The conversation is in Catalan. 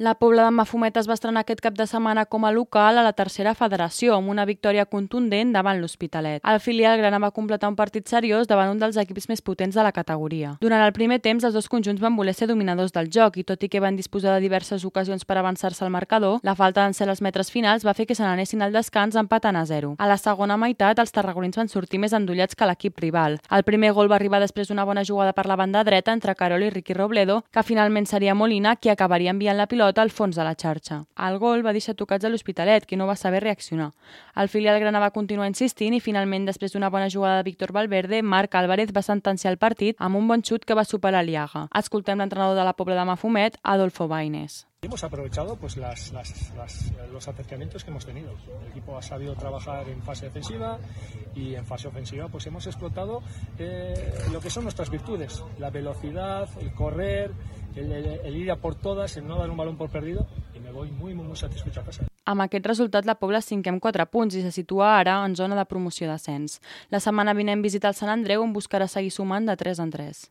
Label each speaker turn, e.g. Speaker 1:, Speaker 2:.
Speaker 1: La Pobla de Mafumet es va estrenar aquest cap de setmana com a local a la tercera federació, amb una victòria contundent davant l'Hospitalet. El filial grana va completar un partit seriós davant un dels equips més potents de la categoria. Durant el primer temps, els dos conjunts van voler ser dominadors del joc i, tot i que van disposar de diverses ocasions per avançar-se al marcador, la falta d'en ser els metres finals va fer que se n'anessin al descans empatant a zero. A la segona meitat, els tarragonins van sortir més endollats que l'equip rival. El primer gol va arribar després d'una bona jugada per la banda dreta entre Carol i Ricky Robledo, que finalment seria Molina qui acabaria enviant la pilota pilota al fons de la xarxa. El gol va deixar tocats a l'Hospitalet, que no va saber reaccionar. El filial grana va continuar insistint i finalment, després d'una bona jugada de Víctor Valverde, Marc Álvarez va sentenciar el partit amb un bon xut que va superar l'Iaga. Escoltem l'entrenador de la Pobla de Mafumet, Adolfo Baines.
Speaker 2: Hemos aprovechado pues, las, las, las, los acercamientos que hemos tenido. El equipo ha sabido trabajar en fase defensiva y en fase ofensiva pues hemos explotado eh, lo que son nuestras virtudes, la velocidad, el correr, el, el, el ir a por todas, el no dar un balón por perdido y me voy muy, muy, muy satisfecho a casa.
Speaker 1: Amb aquest resultat, la Pobla amb 4 punts i se situa ara en zona de promoció d'ascens. La setmana vinent visita el Sant Andreu on buscarà seguir sumant de 3 en 3.